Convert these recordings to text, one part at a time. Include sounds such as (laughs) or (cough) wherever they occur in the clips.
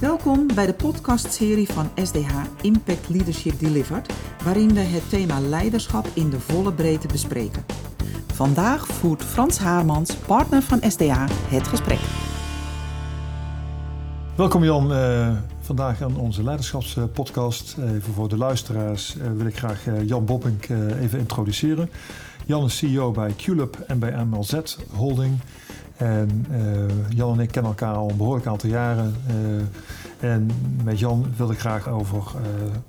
Welkom bij de podcastserie van SDH Impact Leadership Delivered, waarin we het thema leiderschap in de volle breedte bespreken. Vandaag voert Frans Haarmans, partner van SDH, het gesprek. Welkom Jan, uh, vandaag aan onze leiderschapspodcast. Even voor de luisteraars uh, wil ik graag Jan Bobbink even introduceren. Jan is CEO bij QLab en bij MLZ Holding. En Jan en ik kennen elkaar al een behoorlijk aantal jaren. en met Jan wil ik graag over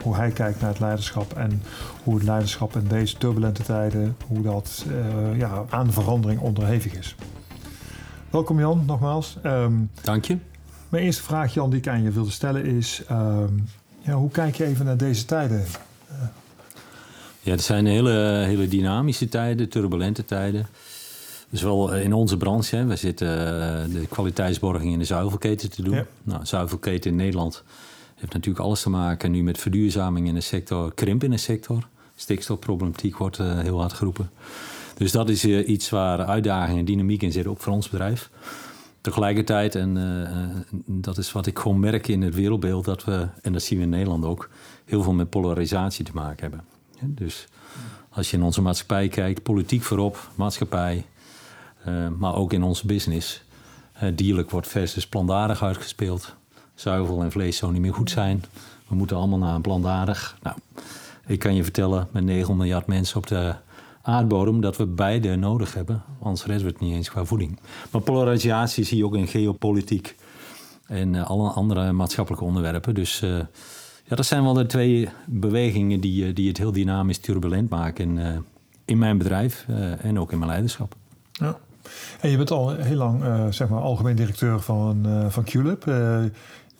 hoe hij kijkt naar het leiderschap en hoe het leiderschap in deze turbulente tijden, hoe dat ja, aan verandering onderhevig is. Welkom Jan, nogmaals. Um, Dank je. Mijn eerste vraag, Jan, die ik aan je wilde stellen is: ehm, ja, hoe kijk je even naar deze tijden? Ja, het zijn hele, hele dynamische tijden, turbulente tijden. Zowel in onze branche, hè, we zitten uh, de kwaliteitsborging in de zuivelketen te doen. Ja. Nou, zuivelketen in Nederland heeft natuurlijk alles te maken nu met verduurzaming in de sector, krimp in de sector. Stikstofproblematiek wordt uh, heel hard geroepen. Dus dat is uh, iets waar uitdagingen en dynamiek in zitten, ook voor ons bedrijf. Tegelijkertijd, en uh, dat is wat ik gewoon merk in het wereldbeeld, dat we, en dat zien we in Nederland ook, heel veel met polarisatie te maken hebben. Dus als je in onze maatschappij kijkt, politiek voorop, maatschappij, maar ook in onze business. Uh, dierlijk wordt versus plantaardig uitgespeeld. Zuivel en vlees zou niet meer goed zijn. We moeten allemaal naar een plantaardig. Nou, ik kan je vertellen, met 9 miljard mensen op de aardbodem dat we beide nodig hebben. Anders redden we het niet eens qua voeding. Maar polarisatie zie je ook in geopolitiek en uh, alle andere maatschappelijke onderwerpen. Dus ja, dat zijn wel de twee bewegingen die, die het heel dynamisch turbulent maken in, in mijn bedrijf en ook in mijn leiderschap. Ja. En je bent al heel lang zeg maar algemeen directeur van, van QLab.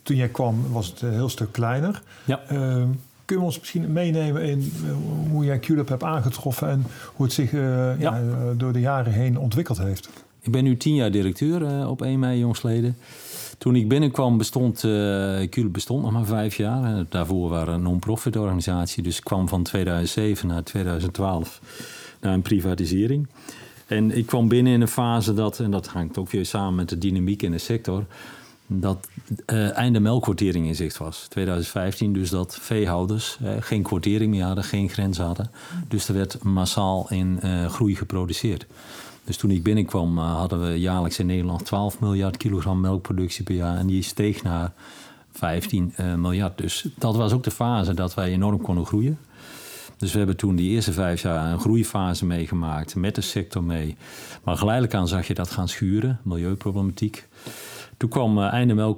toen jij kwam was het een heel stuk kleiner. Ja. Kun je ons misschien meenemen in eh, hoe jij QLab hebt aangetroffen en hoe het zich uh, ja. ja. door de jaren heen ontwikkeld heeft? Ik ben nu tien jaar directeur uh, op 1 mei jongsleden. Toen ik binnenkwam bestond uh, bestond nog maar vijf jaar. daarvoor waren we een non-profit organisatie. Dus ik kwam van 2007 naar 2012 naar een privatisering. En ik kwam binnen in een fase dat, en dat hangt ook weer samen met de dynamiek in de sector dat uh, einde melkquotering in zicht was. 2015 dus dat veehouders uh, geen quotering meer hadden, geen grens hadden. Dus er werd massaal in uh, groei geproduceerd. Dus toen ik binnenkwam hadden we jaarlijks in Nederland 12 miljard kilogram melkproductie per jaar. En die steeg naar 15 miljard. Dus dat was ook de fase dat wij enorm konden groeien. Dus we hebben toen die eerste vijf jaar een groeifase meegemaakt met de sector mee. Maar geleidelijk aan zag je dat gaan schuren, milieuproblematiek. Toen kwam uh, einde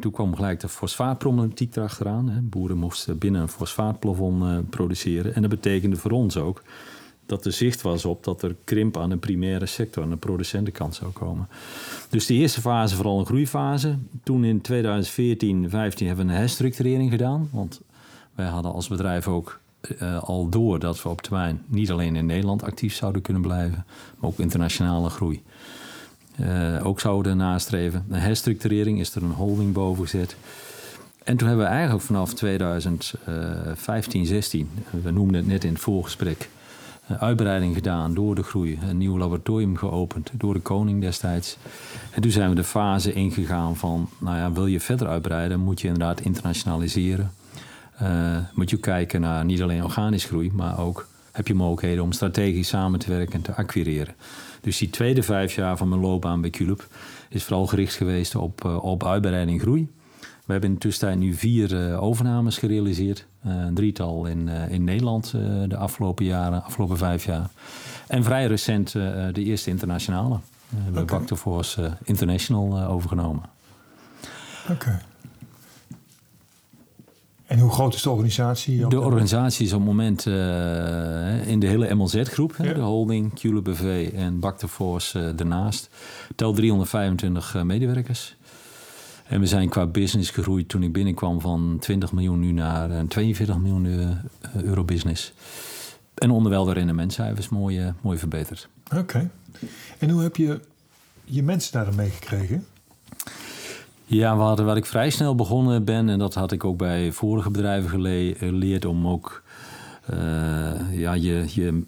toen kwam gelijk de fosfaatproblematiek erachteraan. Hè. Boeren moesten binnen een fosfaatplafond uh, produceren. En dat betekende voor ons ook dat er zicht was op dat er krimp aan de primaire sector, aan de producentenkant zou komen. Dus die eerste fase vooral een groeifase. Toen in 2014, 15 hebben we een herstructurering gedaan. Want wij hadden als bedrijf ook uh, al door dat we op termijn niet alleen in Nederland actief zouden kunnen blijven, maar ook internationale groei uh, ook zouden nastreven. Een herstructurering is er een holding boven gezet. En toen hebben we eigenlijk vanaf 2015, 16, we noemden het net in het voorgesprek, uitbreiding gedaan door de groei. Een nieuw laboratorium geopend door de koning destijds. En toen zijn we de fase ingegaan van, nou ja, wil je verder uitbreiden, moet je inderdaad internationaliseren. Uh, moet je kijken naar niet alleen organisch groei, maar ook heb je mogelijkheden om strategisch samen te werken en te acquireren. Dus die tweede vijf jaar van mijn loopbaan bij Culub is vooral gericht geweest op, uh, op uitbreiding en groei. We hebben in de tussentijd nu vier uh, overnames gerealiseerd. Een drietal in, in Nederland de afgelopen jaren, afgelopen vijf jaar. En vrij recent de eerste internationale. we hebben okay. Back Force International overgenomen. Oké. En hoe groot is de organisatie? De organisatie is op het moment uh, in de hele MLZ-groep, ja. de holding, QLBV en Bacterforce uh, daarnaast, telt 325 uh, medewerkers. En we zijn qua business gegroeid toen ik binnenkwam van 20 miljoen nu naar 42 miljoen euro business. En onderwijl de rendementcijfers mooi, mooi verbeterd. Oké. En hoe heb je je mensen daarin meegekregen? Ja, wat, ik vrij snel begonnen ben, en dat had ik ook bij vorige bedrijven geleerd, om ook uh, ja, je, je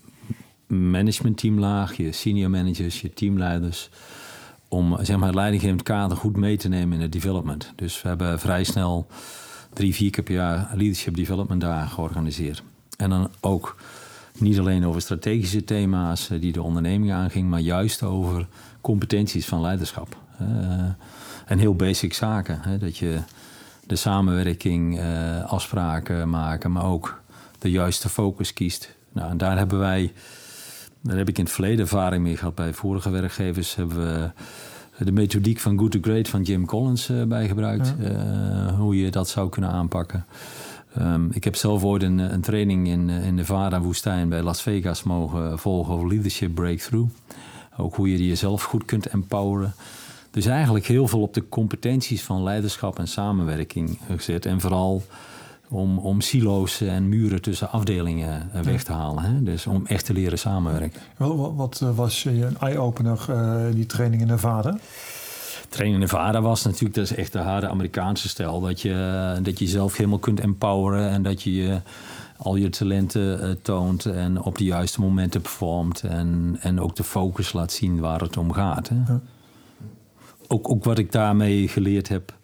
managementteamlaag, je senior managers, je teamleiders, om zeg maar, het leidinggevend kader goed mee te nemen in het development. Dus we hebben vrij snel drie, vier keer per jaar leadership development dagen georganiseerd. En dan ook niet alleen over strategische thema's die de onderneming aanging, maar juist over competenties van leiderschap. Uh, en heel basic zaken. Hè, dat je de samenwerking, uh, afspraken maken, maar ook de juiste focus kiest. Nou, en daar hebben wij, daar heb ik in het verleden ervaring mee gehad bij vorige werkgevers, hebben we de methodiek van Good to Great van Jim Collins uh, bij gebruikt. Uh, hoe je dat zou kunnen aanpakken. Um, ik heb zelf ooit een, een training in, in de Vara-woestijn bij Las Vegas mogen volgen over Leadership Breakthrough. Ook hoe je jezelf goed kunt empoweren. Dus eigenlijk heel veel op de competenties van leiderschap en samenwerking gezet. En vooral om, om silo's en muren tussen afdelingen eh, weg te halen. Hè? Dus om echt te leren samenwerken. Wat, wat eh, was een eye-opener, uh, die training in Nevada? Training in Nevada was natuurlijk, dat is echt de harde Amerikaanse stijl. Dat je, dat je jezelf helemaal kunt empoweren en dat je al je talenten toont en op de juiste momenten performt. En, en ook de focus laat zien waar het om gaat. Hè? Ja. Ook, ook wat ik daarmee geleerd heb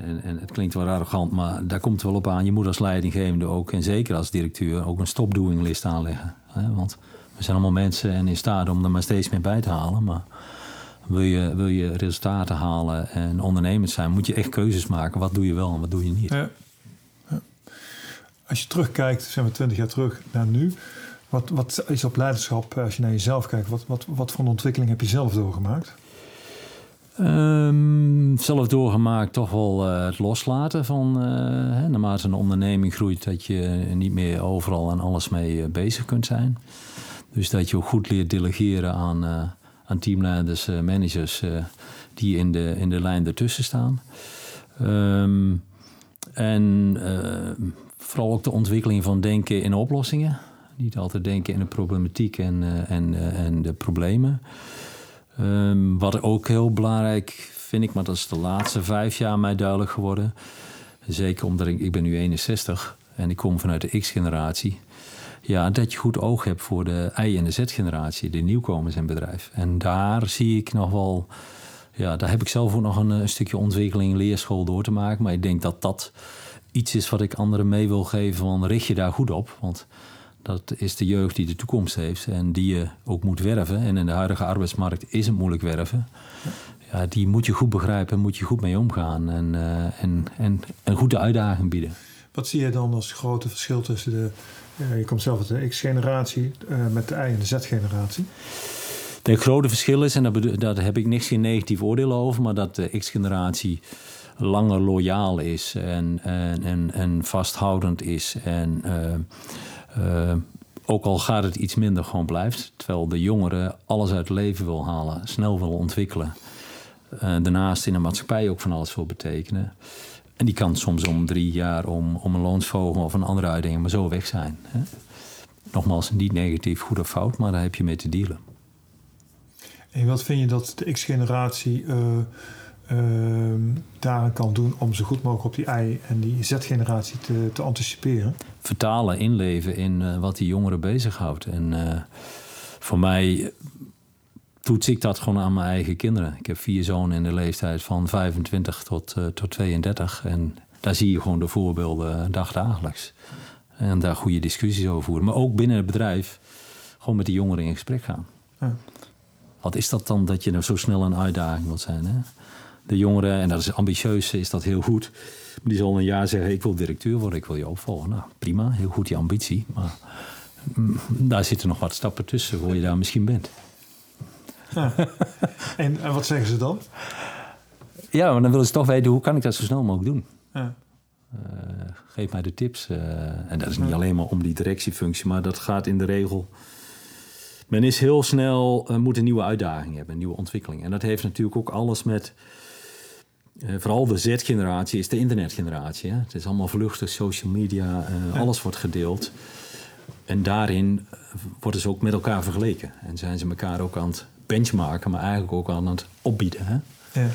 en, en, het klinkt wel arrogant, maar daar komt het wel op aan. Je moet als leidinggevende ook, en zeker als directeur, ook een stop-doing list aanleggen. Want we zijn allemaal mensen en in staat om er maar steeds meer bij te halen. Maar wil je, wil je resultaten halen en ondernemend zijn, moet je echt keuzes maken. Wat doe je wel en wat doe je niet? Ja. Als je terugkijkt, zijn we twintig jaar terug naar nu. Wat, wat is op leiderschap, als je naar jezelf kijkt, wat, wat, wat voor een ontwikkeling heb je zelf doorgemaakt? Um, zelf doorgemaakt toch wel uh, het loslaten van uh, hè, naarmate een onderneming groeit, dat je niet meer overal en alles mee uh, bezig kunt zijn. Dus dat je goed leert delegeren aan, aan teamleiders, managers die in de, in de lijn ertussen staan. Um, en vooral ook de ontwikkeling van denken in oplossingen. Niet altijd denken in de problematiek en, en, en de problemen. Um, wat ook heel belangrijk vind ik, maar dat is de laatste vijf jaar mij duidelijk geworden. Zeker omdat ik, ik ben nu 61 en ik kom vanuit de X-generatie. Ja, dat je goed oog hebt voor de Y- en de Z-generatie, de nieuwkomers in bedrijf. En daar zie ik nog wel, ja, daar heb ik zelf ook nog een, stukje ontwikkeling, leerschool door te maken. Maar ik denk dat dat iets is wat ik anderen mee wil geven, van richt je daar goed op. Want dat is de jeugd die de toekomst heeft en die je ook moet werven. En in de huidige arbeidsmarkt is het moeilijk werven. Ja, die moet je goed begrijpen, moet je goed mee omgaan en, uh, en, en een goede uitdaging bieden. Wat zie je dan als grote verschil tussen de, uh, je komt zelf uit de X-generatie, uh, met de Y- en de Z-generatie? Het grote verschil is, en daar, heb ik niks geen negatief oordeel over, maar dat de X-generatie langer loyaal is en, en, en, en vasthoudend is en uh, ook al gaat het iets minder, gewoon blijft. Terwijl de jongeren alles uit leven wil halen, snel wil ontwikkelen. Uh, daarnaast in de maatschappij ook van alles wil betekenen. En die kan soms om drie jaar om, om een loonsvogel of een andere uitdaging maar zo weg zijn. Hè? Nogmaals, niet negatief, goed of fout, maar daar heb je mee te dealen. En wat vind je dat de X-generatie uh, daaraan kan doen om zo goed mogelijk op die I- en die Z-generatie te, te anticiperen? vertalen, inleven in uh, wat die jongeren bezighoudt. En uh, voor mij toets ik dat gewoon aan mijn eigen kinderen. Ik heb vier zonen in de leeftijd van 25 tot, uh, tot 32. En daar zie je gewoon de voorbeelden dagdagelijks. En daar goede discussies over voeren. Maar ook binnen het bedrijf gewoon met die jongeren in gesprek gaan. Ja. Wat is dat dan dat je nou zo snel een uitdaging wilt zijn? Hè? De jongeren, en dat is ambitieus, is dat heel goed. Die zal een jaar zeggen, ik wil directeur worden, ik wil je opvolgen. Nou, prima, heel goed die ambitie. Maar mm, daar zitten nog wat stappen tussen voor je daar misschien bent. Ja. En, en, wat zeggen ze dan? Ja, maar dan willen ze toch weten, hoe kan ik dat zo snel mogelijk doen? Ja. Uh, geef mij de tips. Uh, en dat is niet alleen maar om die directiefunctie, maar dat gaat in de regel... Men is heel snel, uh, moet een nieuwe uitdaging hebben, een nieuwe ontwikkeling. En dat heeft natuurlijk ook alles met uh, vooral de Z-generatie is de internetgeneratie. Hè? Het is allemaal vluchtig, social media, uh, ja. alles wordt gedeeld. En daarin worden ze ook met elkaar vergeleken. En zijn ze elkaar ook aan het benchmarken, maar eigenlijk ook aan het opbieden. Hè? Ja.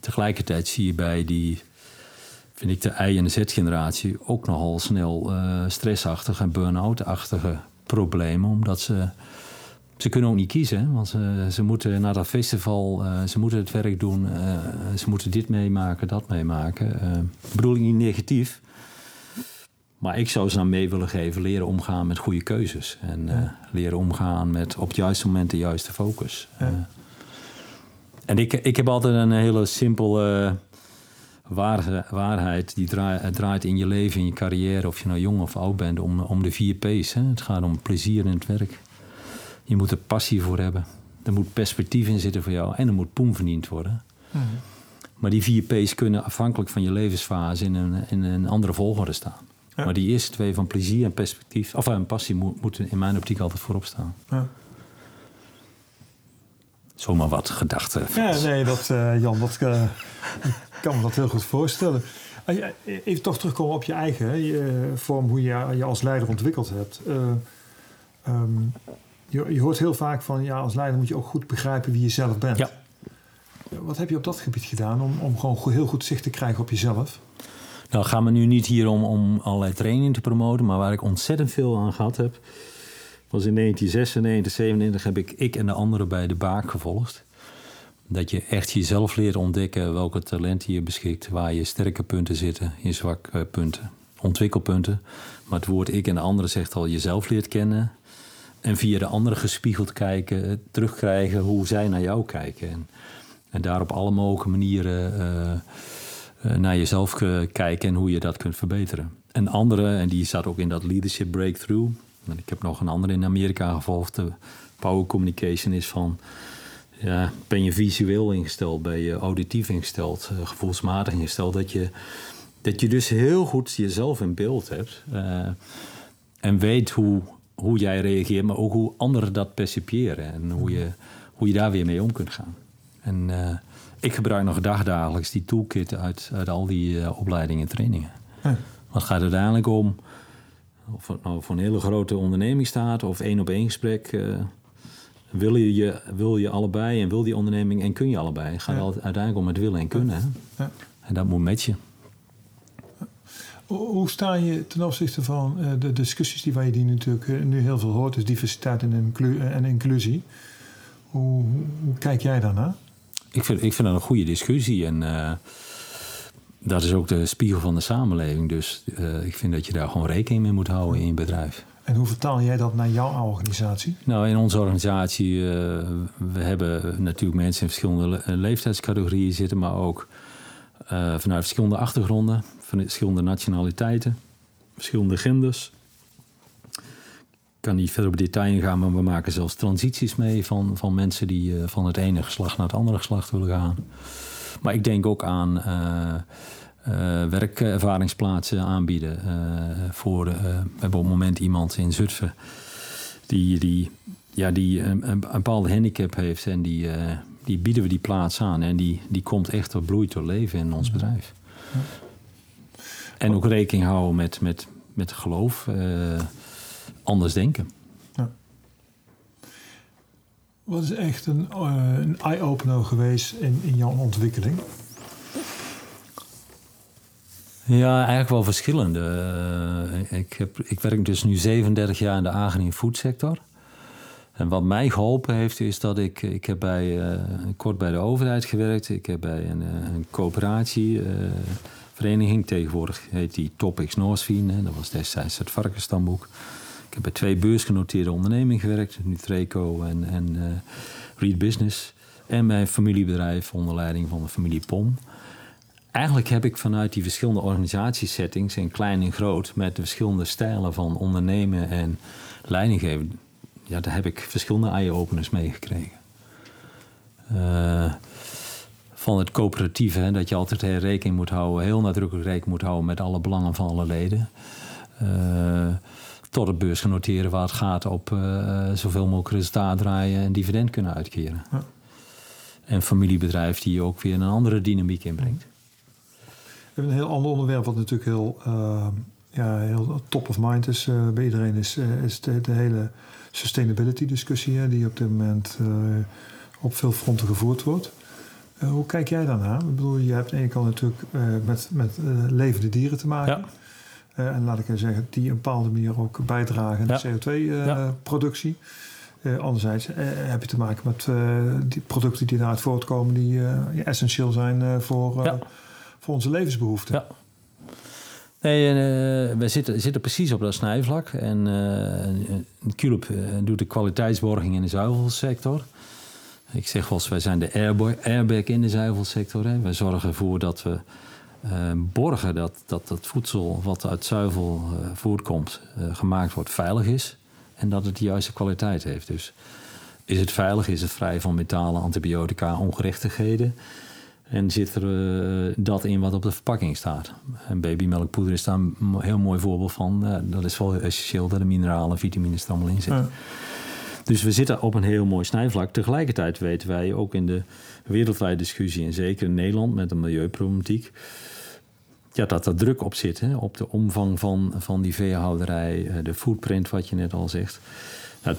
Tegelijkertijd zie je bij die, vind ik de I- en de Z-generatie ook nogal snel uh, stressachtige en burn-out-achtige problemen. Omdat ze ze kunnen ook niet kiezen, want ze, ze moeten naar dat festival, uh, ze moeten het werk doen, uh, ze moeten dit meemaken, dat meemaken. Uh, bedoel ik niet negatief, maar ik zou ze dan mee willen geven, leren omgaan met goede keuzes. En ja. leren omgaan met op het juiste moment de juiste focus. Ja. en ik, ik heb altijd een hele simpele waar, waarheid die draait, draait in je leven, in je carrière, of je nou jong of oud bent, om, om de vier P's. Hè. Het gaat om plezier in het werk. Je moet er passie voor hebben. Er moet perspectief in zitten voor jou en er moet poen verdiend worden. Mm. Maar die vier P's kunnen afhankelijk van je levensfase in een, in een andere volgorde staan. Ja. Maar die eerste twee van plezier en perspectief, of en passie, moeten in mijn optiek altijd voorop staan. Ja. Zomaar wat gedachten. Ja, nee, dat, uh, Jan, dat uh, kan me dat heel goed voorstellen. Even toch terugkomen op je eigen je vorm, hoe je je als leider ontwikkeld hebt. Uh, um, je, je, hoort heel vaak van, ja, als leider moet je ook goed begrijpen wie je zelf bent. Ja. Wat heb je op dat gebied gedaan om, om gewoon heel goed zicht te krijgen op jezelf? Nou, gaat me nu niet hier om, om allerlei training te promoten, maar waar ik ontzettend veel aan gehad heb, was in 1996, 97 heb ik ik en de anderen bij de Baak gevolgd. Dat je echt jezelf leert ontdekken welke talenten je beschikt, waar je sterke punten zitten, je zwakke punten, ontwikkelpunten. Maar het woord ik en de anderen zegt al jezelf leert kennen. En via de anderen gespiegeld kijken, terugkrijgen hoe zij naar jou kijken. En, en daar op alle mogelijke manieren uh, uh, naar jezelf kijken en hoe je dat kunt verbeteren. En andere, en die zat ook in dat leadership breakthrough. En ik heb nog een andere in Amerika gevolgd. Power communication is van ja, ben je visueel ingesteld, ben je auditief ingesteld, gevoelsmatig ingesteld, dat je, dat je dus heel goed jezelf in beeld hebt en weet hoe, hoe jij reageert, maar ook hoe anderen dat percipiëren en hoe je, hoe je daar weer mee om kunt gaan. En uh, ik gebruik nog dagdagelijks die toolkit uit, uit al die opleidingen en trainingen. Hm. het gaat uiteindelijk om, of het nou voor een hele grote onderneming staat of één op één gesprek wil je, je, wil je allebei en wil die onderneming en kun je allebei. Het gaat ja. uiteindelijk om het willen en kunnen. Ja. En dat moet met je. Hoe sta je ten opzichte van uh, de discussies die waar je die natuurlijk uh, nu heel veel hoort, dus diversiteit en, inclu en inclusie? Hoe, hoe, kijk jij daarnaar? Ik vind, ik vind dat een goede discussie en uh, dat is ook de spiegel van de samenleving. Dus ik vind dat je daar gewoon rekening mee moet houden in je bedrijf. En hoe vertaal jij dat naar jouw organisatie? Nou, in onze organisatie, uh, we hebben natuurlijk mensen in verschillende leeftijdscategorieën zitten, maar ook uh, vanuit verschillende achtergronden, van verschillende nationaliteiten, verschillende genders. Ik kan niet verder op detail ingaan, maar we maken zelfs transities mee van, van mensen die uh, van het ene geslacht naar het andere geslacht willen gaan. Maar ik denk ook aan uh, werkervaringsplaatsen aanbieden. Voor, we hebben op het moment iemand in Zutphen die, die, ja, die een, een bepaalde handicap heeft en die, die bieden we die plaats aan. En die, die komt echt tot bloei tot leven in ons bedrijf. Ja. En ook rekening houden met, met, met geloof, anders denken. Ja. Wat is echt een, een eye-opener geweest in, in jouw ontwikkeling? Ja, eigenlijk wel verschillende. Uh, ik, heb, ik werk dus nu 37 jaar in de agri- foodsector. En wat mij geholpen heeft, is dat ik... Ik heb bij, uh, kort bij de overheid gewerkt. Ik heb bij een, uh, een coöperatie, vereniging. Tegenwoordig heet die Topics Noordsveen. Dat was destijds het varkensstamboek. Ik heb bij twee beursgenoteerde ondernemingen gewerkt. Nutreco en, en Read Business. En bij een familiebedrijf onder leiding van de familie Pom eigenlijk heb ik vanuit die verschillende organisatiesettings, in klein en groot, met de verschillende stijlen van ondernemen en leidinggeven, ja, daar heb ik verschillende eye-openers meegekregen. Uh, van het coöperatieve, hè, dat je altijd rekening moet houden, heel nadrukkelijk rekening moet houden met alle belangen van alle leden. Uh, tot het beursgenoteren waar het gaat op uh, zoveel mogelijk resultaat draaien en dividend kunnen uitkeren. Ja. En familiebedrijf die ook weer een andere dynamiek inbrengt. We hebben een heel ander onderwerp wat natuurlijk heel, uh, ja, heel top of mind is bij iedereen. Is, is de, de, hele sustainability discussie die op dit moment op veel fronten gevoerd wordt. Hoe kijk jij daarnaar? Ik bedoel, je hebt aan de ene kant natuurlijk met, met levende dieren te maken. Ja. en laat ik even zeggen, die op een bepaalde manier ook bijdragen aan de CO2-productie. anderzijds heb je te maken met die producten die daaruit voortkomen die essentieel zijn voor, voor onze levensbehoeften. Ja. Nee, we zitten, zitten precies op dat snijvlak. En uh, doet de kwaliteitsborging in de zuivelsector. Ik zeg wel eens, wij zijn de airbag in de zuivelsector. Hè. Wij zorgen ervoor dat we uh, borgen dat, dat het voedsel wat uit zuivel uh, voortkomt, uh, gemaakt wordt, veilig is. En dat het de juiste kwaliteit heeft. Dus is het veilig, is het vrij van metalen, antibiotica, ongerechtigheden. En zit er dat in wat op de verpakking staat. En babymelkpoeder is daar een heel mooi voorbeeld van. dat is wel essentieel dat de mineralen, vitamines er allemaal in zitten. Dus we zitten op een heel mooi snijvlak. Tegelijkertijd weten wij ook in de wereldwijde discussie, en zeker in Nederland met de milieuproblematiek, ja, dat er druk op zit. Hè, op de omvang van, van die veehouderij, eh, de footprint, wat je net al zegt. Nou,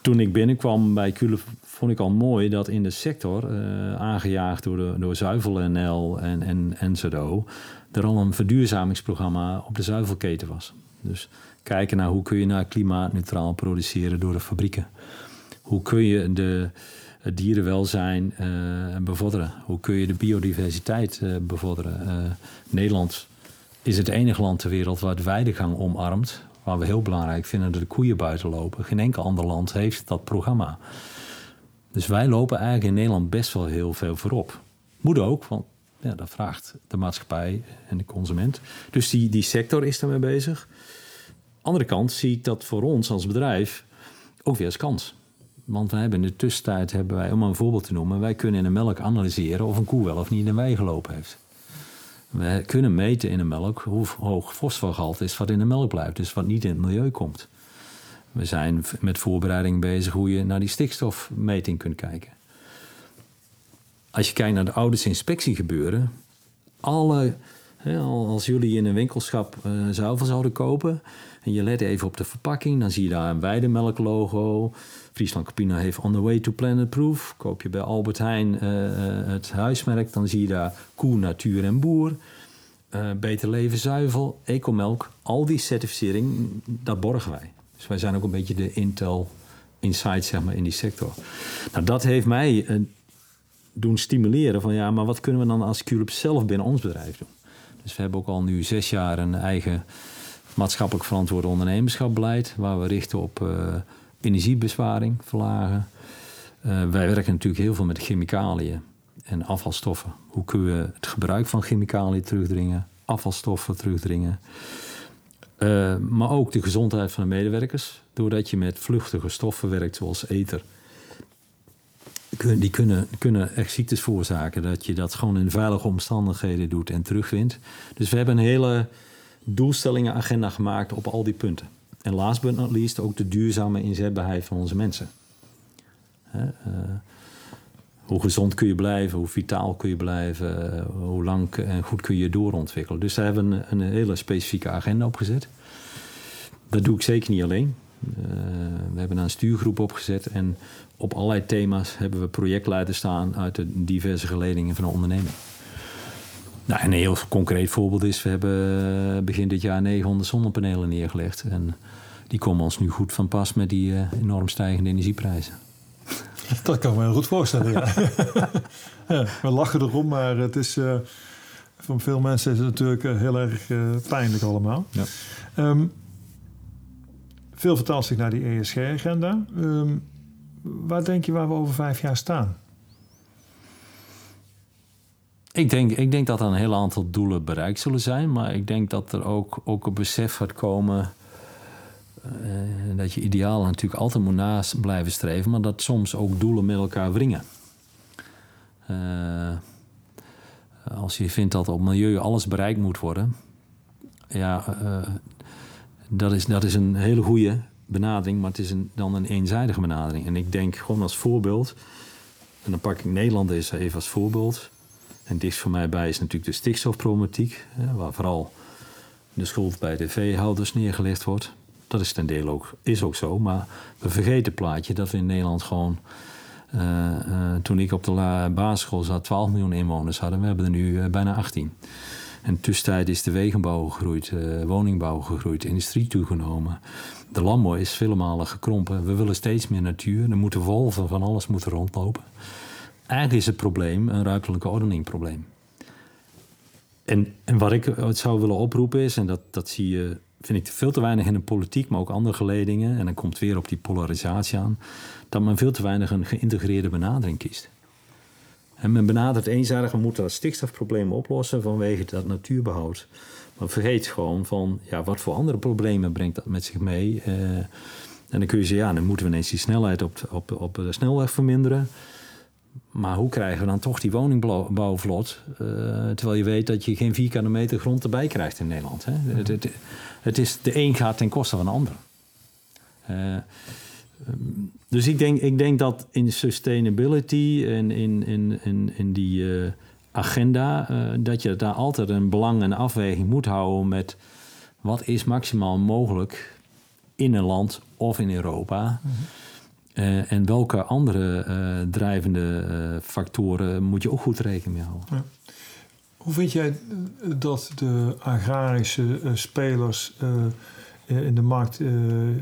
toen ik binnenkwam bij Cule vond ik al mooi dat in de sector, uh, aangejaagd door, de, door Zuivel NL en, en, en ZO, er al een verduurzamingsprogramma op de zuivelketen was. Dus kijken naar hoe kun je naar klimaatneutraal produceren door de fabrieken. Hoe kun je de, het dierenwelzijn uh, bevorderen? Hoe kun je de biodiversiteit uh, bevorderen? Uh, Nederland is het enige land ter wereld waar het weidegang omarmt. Waar we heel belangrijk vinden dat de koeien buiten lopen. Geen enkel ander land heeft dat programma. Dus wij lopen eigenlijk in Nederland best wel heel veel voorop. Moet ook, want ja, dat vraagt de maatschappij en de consument. Dus die, die sector is daarmee bezig. Andere kant zie ik dat voor ons als bedrijf ook weer als kans. Want wij hebben in de tussentijd, hebben wij, om een voorbeeld te noemen, wij kunnen in de melk analyseren of een koe wel of niet in de wei gelopen heeft. We kunnen meten in de melk hoe hoog fosforgehalte is wat in de melk blijft, dus wat niet in het milieu komt. We zijn met voorbereiding bezig hoe je naar die stikstofmeting kunt kijken. Als je kijkt naar de oudersinspectie gebeuren, als jullie in een winkelschap uh, zuivel zouden kopen, en je let even op de verpakking, dan zie je daar een weidemelklogo. Friesland Campina heeft On the Way to Planet Proof. Koop je bij Albert Heijn uh, het huismerk, dan zie je daar Koe, Natuur en Boer. Beter Leven Zuivel, Ecomelk. Al die certificering, dat borgen wij. Dus wij zijn ook een beetje de Intel Insight zeg maar, in die sector. Nou, dat heeft mij doen stimuleren van ja, maar wat kunnen we dan als Culip zelf binnen ons bedrijf doen? Dus we hebben ook al nu zes jaar een eigen maatschappelijk verantwoord ondernemerschapbeleid, waar we richten op uh, energiebesparing verlagen. Uh, wij werken natuurlijk heel veel met chemicaliën en afvalstoffen. Hoe kunnen we het gebruik van chemicaliën terugdringen, afvalstoffen terugdringen. Uh, maar ook de gezondheid van de medewerkers. Doordat je met vluchtige stoffen werkt, zoals ether. Die kunnen, kunnen echt ziektes veroorzaken. Dat je dat gewoon in veilige omstandigheden doet en terugwint. Dus we hebben een hele doelstellingenagenda gemaakt op al die punten. En last but not least ook de duurzame inzetbaarheid van onze mensen. uh, hoe gezond kun je blijven, hoe vitaal kun je blijven, uh, hoe lang en goed kun je doorontwikkelen. Dus daar hebben een hele specifieke agenda opgezet. Dat doe ik zeker niet alleen. Uh, we hebben een stuurgroep opgezet en op allerlei thema's hebben we projectleiders staan uit de diverse geledingen van de onderneming. Nou, een heel concreet voorbeeld is, we hebben eh, begin dit jaar 900 zonnepanelen neergelegd. En die komen ons nu goed van pas met die uh, enorm stijgende energieprijzen. (laughs) Dat kan me heel goed voorstellen, ja. (laughs) ja we lachen erom, maar het is... Uh, voor veel mensen is het natuurlijk heel erg pijnlijk allemaal. Ja. Um, veel vertaalt zich naar die ESG-agenda. Um, waar denk je waar we over vijf jaar staan? Ik denk, ik denk dat er een heel aantal doelen bereikt zullen zijn. Maar ik denk dat er ook, ook een besef gaat komen. Uh, dat je ideaal natuurlijk altijd moet naast blijven streven. Maar dat soms ook doelen met elkaar wringen. Uh, als je vindt dat op milieu alles bereikt moet worden. Ja, uh, dat, is, dat is een hele goede benadering. Maar het is een, dan een eenzijdige benadering. En ik denk gewoon als voorbeeld. En dan pak ik Nederland even als voorbeeld en dichtst voor mij bij is natuurlijk de stikstofproblematiek, waar vooral de schuld bij de veehouders neergelegd wordt. Dat is ten dele ook, is ook zo, maar we vergeten het plaatje dat we in Nederland gewoon, uh, uh, toen ik op de basisschool zat, 12 miljoen inwoners hadden. We hebben er nu uh, bijna 18. En tussentijd is de wegenbouw gegroeid, uh, woningbouw gegroeid, industrie toegenomen. De landbouw is vele malen gekrompen. We willen steeds meer natuur. Er moeten wolven van alles moeten rondlopen. Eigenlijk is het probleem een ruimtelijke ordeningprobleem. En, en wat ik zou willen oproepen is, en dat, dat zie je, vind ik veel te weinig in de politiek, maar ook andere geledingen, en dan komt weer op die polarisatie aan, dat men veel te weinig een geïntegreerde benadering kiest. En men benadert eenzijdig, we moeten dat stikstofprobleem oplossen vanwege dat natuurbehoud. Maar vergeet gewoon van, ja, wat voor andere problemen brengt dat met zich mee? Uh, en dan kun je zeggen, ja, dan moeten we ineens die snelheid op, op, op de snelweg verminderen. Maar hoe krijgen we dan toch die woningbouw vlot? Uh, terwijl je weet dat je geen vierkante meter grond erbij krijgt in Nederland. Hè? Het, het, het, is, de een gaat ten koste van de ander. Uh, dus ik denk, ik denk dat in sustainability en in, in, in, in die uh, agenda, dat je daar altijd een belang en afweging moet houden met wat is maximaal mogelijk in een land of in Europa. Mm -hmm. Uh, en welke andere drijvende factoren moet je ook goed rekening mee houden? Ja. Hoe vind jij dat de agrarische spelers in de markt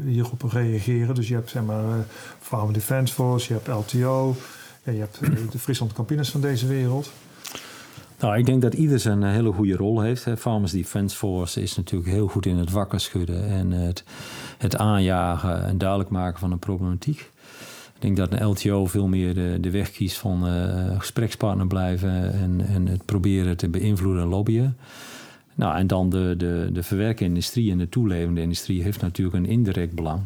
hierop reageren? Dus je hebt zeg maar Farm Defence Force, je hebt LTO, je hebt (clears throat) de Friesland Campines van deze wereld. Nou, ik denk dat ieder zijn hele goede rol heeft. Farmers Defence Force is natuurlijk heel goed in het wakker schudden en het, het aanjagen en duidelijk maken van een problematiek. Ik denk dat een LTO veel meer de, de weg kiest van uh, gesprekspartner blijven en, en het proberen te beïnvloeden en lobbyen. Nou, en dan de, de, de verwerkende industrie en de toelevende industrie heeft natuurlijk een indirect belang.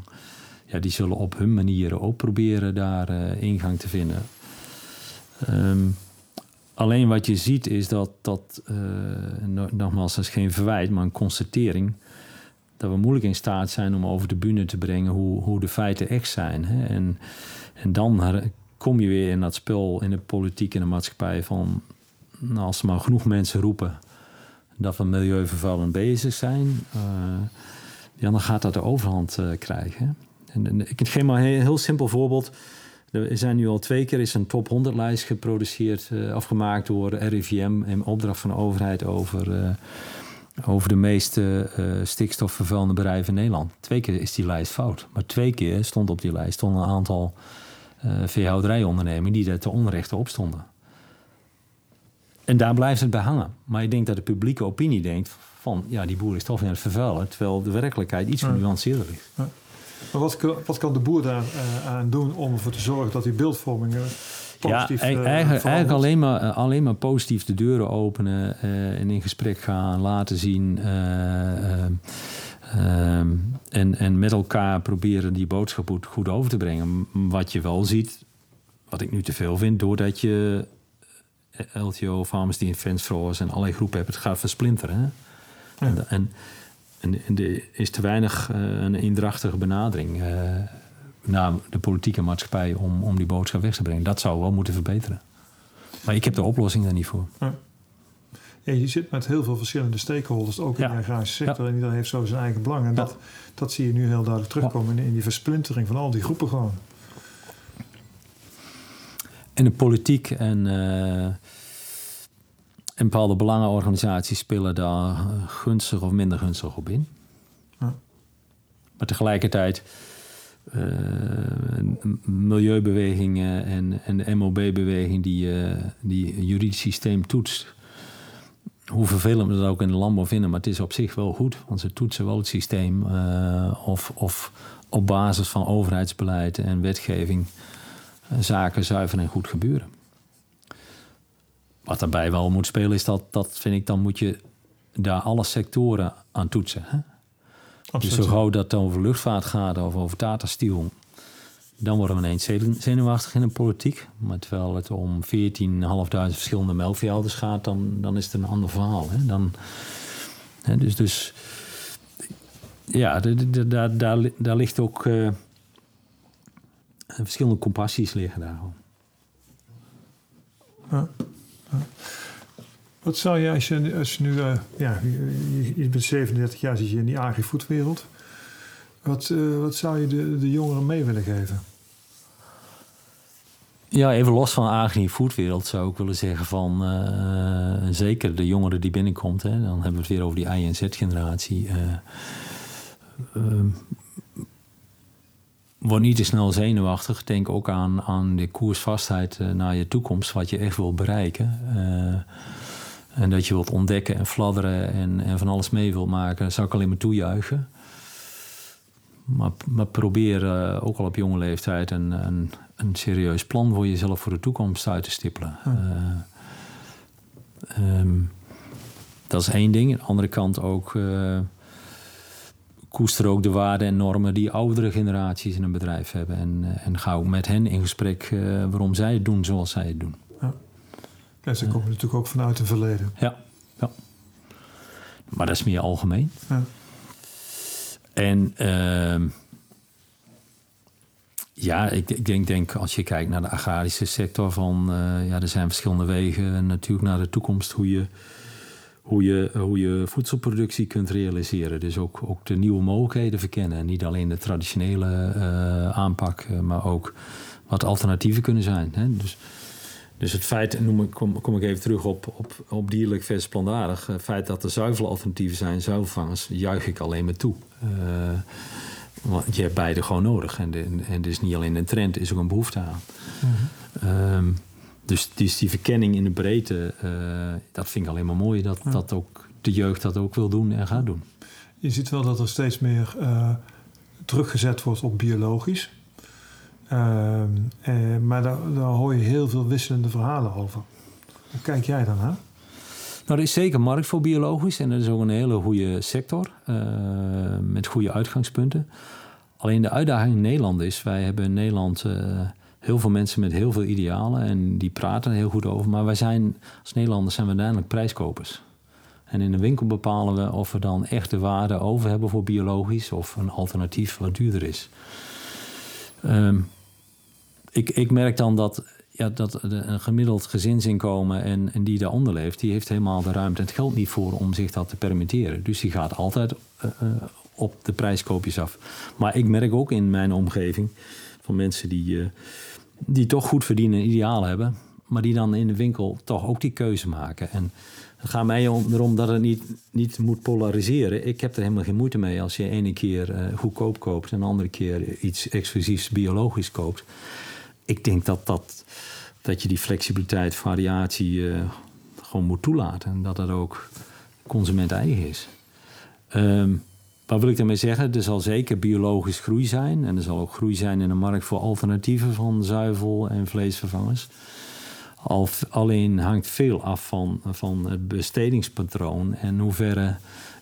Ja, die zullen op hun manieren ook proberen daar uh, ingang te vinden. Um, alleen wat je ziet is dat, dat uh, nogmaals, dat is geen verwijt, maar een constatering dat we moeilijk in staat zijn om over de bühne te brengen hoe, hoe de feiten echt zijn. Hè? En en dan kom je weer in dat spel in de politiek en de maatschappij van... Nou, als er maar genoeg mensen roepen dat we milieuvervuilend bezig zijn... Uh, ja, dan gaat dat de overhand uh, krijgen. En, ik geef maar een heel, simpel voorbeeld. Er zijn nu al twee keer is een top 100 lijst geproduceerd, uh, afgemaakt door RIVM in opdracht van de overheid over, over de meeste stikstofvervuilende bedrijven in Nederland. Twee keer is die lijst fout, maar twee keer stond op die lijst stond een aantal veehoudeриjondernemingen die er te onrechte op stonden. En daar blijft het bij hangen. Maar ik denk dat de publieke opinie denkt van... ja, die boer is toch weer aan het vervuilen... terwijl de werkelijkheid iets genuanceerder ligt. Ja. Maar wat, wat, kan de boer daar uh, aan doen om ervoor te zorgen dat die beeldvorming... Positief, ja, uh, eigenlijk, alleen, maar, alleen maar positief de deuren openen en in gesprek gaan, laten zien Ehm, en, en met elkaar proberen die boodschap goed, goed over te brengen. Wat je wel ziet, wat ik nu te veel vind, doordat je eh, LTO, Farmers Defence Force en allerlei groepen hebt, het gaat versplinteren. Hè? En, en, en, er is te weinig uh, een eendrachtige benadering uh, naar de politieke maatschappij om, om die boodschap weg te brengen. Dat zou wel moeten verbeteren. Maar ik heb de oplossing daar niet voor. Ja. Ja, je zit met heel veel verschillende stakeholders, ook in de agrarische sector. En iedereen heeft zo zijn eigen belang. En dat, dat zie je nu heel duidelijk terugkomen in, in die versplintering van al die groepen gewoon. En de politiek en, uh, en bepaalde belangenorganisaties spelen daar gunstig of minder gunstig op in. Ja. Maar tegelijkertijd, uh, milieubewegingen en, en de MOB-beweging die, uh, die juridisch systeem toetst, hoe vervelend we dat ook in de landbouw vinden, maar het is op zich wel goed. Want ze toetsen wel het systeem uh, of, of op basis van overheidsbeleid en wetgeving zaken zuiver en goed gebeuren. Wat daarbij wel moet spelen is dat, dat vind ik, dan moet je daar alle sectoren aan toetsen. Hè? Dus zo gauw dat het over luchtvaart gaat of over Tata Steel, dan worden we ineens zenuwachtig in de politiek. Maar terwijl het om 14.500 verschillende melkveehouders gaat, dan, dan is het een ander verhaal. Hè? Dan, hè, dus, dus ja, daar, daar, daar ligt ook uh, verschillende compassies liggen daar. Ja, ja. Wat zou je als je, als je nu, uh, ja, je, je, bent 37 jaar, zit je in die agri-foodwereld. Wat, uh, wat zou je de, de jongeren mee willen geven? Ja, even los van agri-foodwereld zou ik willen zeggen van... Uh, zeker de jongeren die binnenkomt, hè, dan hebben we het weer over die I- en Z-generatie... Uh, uh, word niet te snel zenuwachtig. Denk ook aan, aan de koersvastheid naar je toekomst, wat je echt wil bereiken. en dat je wilt ontdekken en fladderen en, en van alles mee wilt maken, zou ik alleen maar toejuichen. Maar, maar probeer uh, ook al op jonge leeftijd een, een, een, serieus plan voor jezelf voor de toekomst uit te stippelen. Hm. Uh, um, dat is één ding. Aan de andere kant ook koester ook de waarden en normen die oudere generaties in een bedrijf hebben. En, en ga ook met hen in gesprek waarom zij het doen zoals zij het doen. Ja, ja ze komen natuurlijk ook vanuit het verleden. Ja, ja. Maar dat is meer algemeen. Ja. En uh, ja, ik, ik, denk, denk als je kijkt naar de agrarische sector, van uh, ja, er zijn verschillende wegen natuurlijk naar de toekomst hoe je, hoe je, hoe je voedselproductie kunt realiseren. Dus ook, ook de nieuwe mogelijkheden verkennen. En niet alleen de traditionele uh, aanpak, maar ook wat alternatieven kunnen zijn. Hè? Dus, dus het feit, noem ik, kom, kom ik even terug op, op, op dierlijk versus plantaardig. Het feit dat er zuivelalternatieven zijn, zuivelvangers, juich ik alleen maar toe. Uh, want je hebt beide gewoon nodig. En, de, en het is niet alleen een trend, er is ook een behoefte aan. Mm um, dus, dus, die verkenning in de breedte, uh, dat vind ik alleen maar mooi. Dat, ja. dat ook de jeugd dat ook wil doen en gaat doen. Je ziet wel dat er steeds meer uh, teruggezet wordt op biologisch. Uh, eh, maar daar, daar, hoor je heel veel wisselende verhalen over. Hoe kijk jij dan aan? Nou, er is zeker markt voor biologisch en dat is ook een hele goede sector met goede uitgangspunten. Alleen de uitdaging in Nederland is, wij hebben in Nederland heel veel mensen met heel veel idealen en die praten er heel goed over. Maar wij zijn, als Nederlanders zijn we uiteindelijk prijskopers. En in de winkel bepalen we of we dan echt de waarde over hebben voor biologisch of een alternatief wat duurder is. Um, ik, ik merk dan dat, ja, dat een gemiddeld gezinsinkomen en, en die daaronder leeft, die heeft helemaal de ruimte en het geld niet voor om zich dat te permitteren. Dus die gaat altijd uh, op de prijskoopjes af. Maar ik merk ook in mijn omgeving van mensen die, uh, die toch goed verdienen en ideaal hebben, maar die dan in de winkel toch ook die keuze maken. En het gaat mij erom dat het niet, niet moet polariseren. Ik heb er helemaal geen moeite mee als je ene keer uh, goedkoop koopt en de andere keer iets exclusiefs biologisch koopt ik denk dat, dat, dat je die flexibiliteit, variatie uh, gewoon moet toelaten. En dat dat ook consument eigen is. Um, wat wil ik daarmee zeggen? Er zal zeker biologisch groei zijn. En er zal ook groei zijn in de markt voor alternatieven van zuivel en vleesvervangers. Al, alleen hangt veel af van, van het bestedingspatroon en hoeverre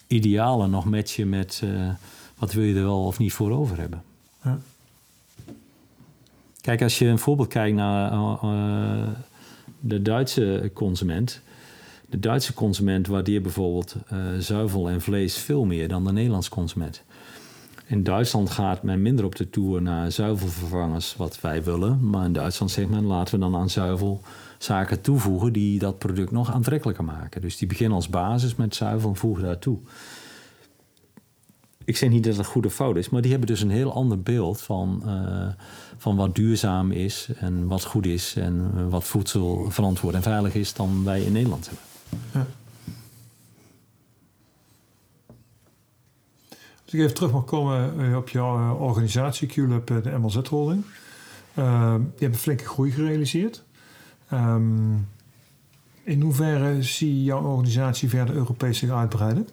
idealen nog matchen met uh, wat wil je er wel of niet voor over hebben. Ja. Kijk, als je een voorbeeld kijkt naar uh, de Duitse consument. De Duitse consument waardeert bijvoorbeeld uh, zuivel en vlees veel meer dan de Nederlandse consument. In Duitsland gaat men minder op de toer naar zuivelvervangers, wat wij willen. Maar in Duitsland zegt men, laten we dan aan zuivel zaken toevoegen die dat product nog aantrekkelijker maken. Dus die beginnen als basis met zuivel en voegen daartoe ik zeg niet dat het goed of fout is, maar die hebben dus een heel ander beeld van, uh, van wat duurzaam is en wat goed is en wat voedsel verantwoord en veilig is dan wij in Nederland hebben. Als ik even terug mag komen eh, op jouw eh, organisatie, QLab, de MLZ Holding. Uh, je hebt een flinke groei gerealiseerd. Um, in hoeverre zie jouw organisatie verder Europees zich uitbreiden?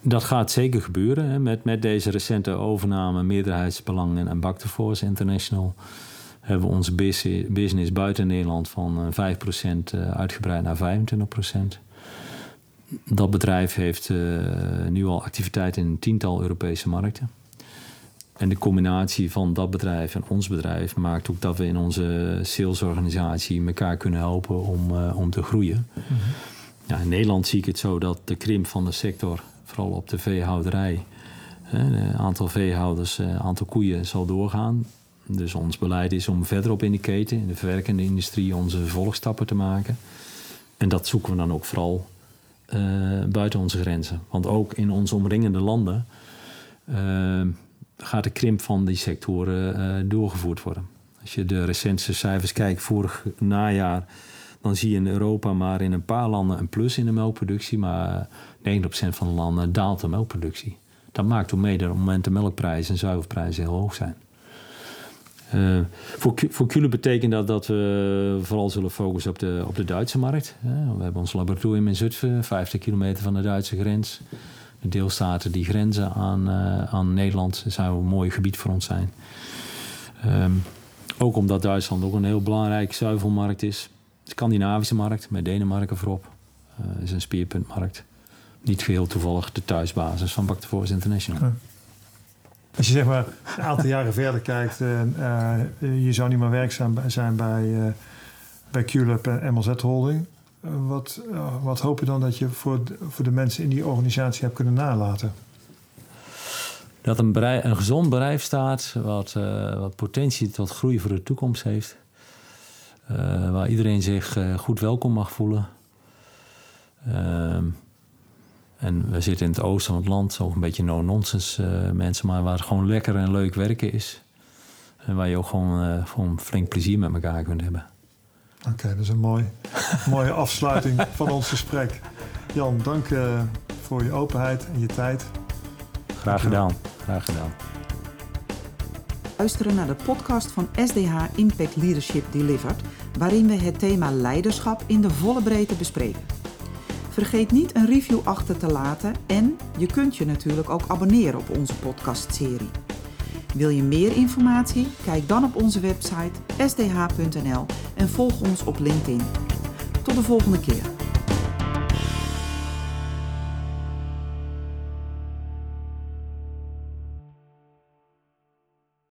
Dat gaat zeker gebeuren. Hè. Met, met deze recente overname meerderheidsbelangen en Bacterforce International hebben we onze business buiten Nederland van 5% eh, eh, uitgebreid naar 25%. Dat bedrijf heeft uh, nu al activiteit in een tiental Europese markten. En de combinatie van dat bedrijf en ons bedrijf maakt ook dat we in onze salesorganisatie elkaar kunnen helpen om, uh, om te groeien. Mm -hmm. ja, in Nederland zie ik het zo dat de krimp van de sector vooral op de veehouderij. Het aantal veehouders, eh, aantal koeien zal doorgaan. Dus ons beleid is om verderop in de keten, in de verwerkende industrie, onze vervolgstappen te maken. En dat zoeken we dan ook vooral uh, buiten onze grenzen. Want ook in onze omringende landen uh, gaat de krimp van die sectoren uh, doorgevoerd worden. Als je de recentste cijfers kijkt, vorig najaar, dan zie je in Europa maar in een paar landen een plus in de melkproductie, maar 90% van de landen daalt de melkproductie. Dat maakt ook mee dat op het moment de melkprijzen en zuivelprijzen heel hoog zijn. Uh, voor, voor betekent dat dat we vooral zullen focussen op de, op de Duitse markt. we hebben ons laboratorium in Zutphen, 50 kilometer van de Duitse grens. De deelstaten die grenzen aan, uh, aan Nederland zou een mooi gebied voor ons zijn. Um, ook omdat Duitsland ook een heel belangrijk zuivelmarkt is. Scandinavische markt, met Denemarken voorop, uh, is een speerpuntmarkt. Niet geheel toevallig de thuisbasis van Back International. Als je zeg maar een aantal jaren verder kijkt, uh, je zou niet meer werkzaam zijn bij, uh, bij QLab en MLZ Holding. wat, wat hoop je dan dat je voor voor de mensen in die organisatie hebt kunnen nalaten? Dat een, een gezond bedrijf staat, wat, wat potentie tot groei voor de toekomst heeft. waar iedereen zich goed welkom mag voelen. Ehm, en we zitten in het oosten van het land, ook een beetje no-nonsense uh, mensen, maar waar het gewoon lekker en leuk werken is. En waar je ook gewoon, uh, gewoon flink plezier met elkaar kunt hebben. Oké, okay, dat is een mooi, (laughs) mooie afsluiting van ons gesprek. Jan, dank uh, voor je openheid en je tijd. Graag gedaan, graag gedaan. Luisteren naar de podcast van SDH Impact Leadership Delivered, waarin we het thema leiderschap in de volle breedte bespreken. Vergeet niet een review achter te laten en je kunt je natuurlijk ook abonneren op onze podcastserie. Wil je meer informatie? Kijk dan op onze website sdh.nl en volg ons op LinkedIn. Tot de volgende keer.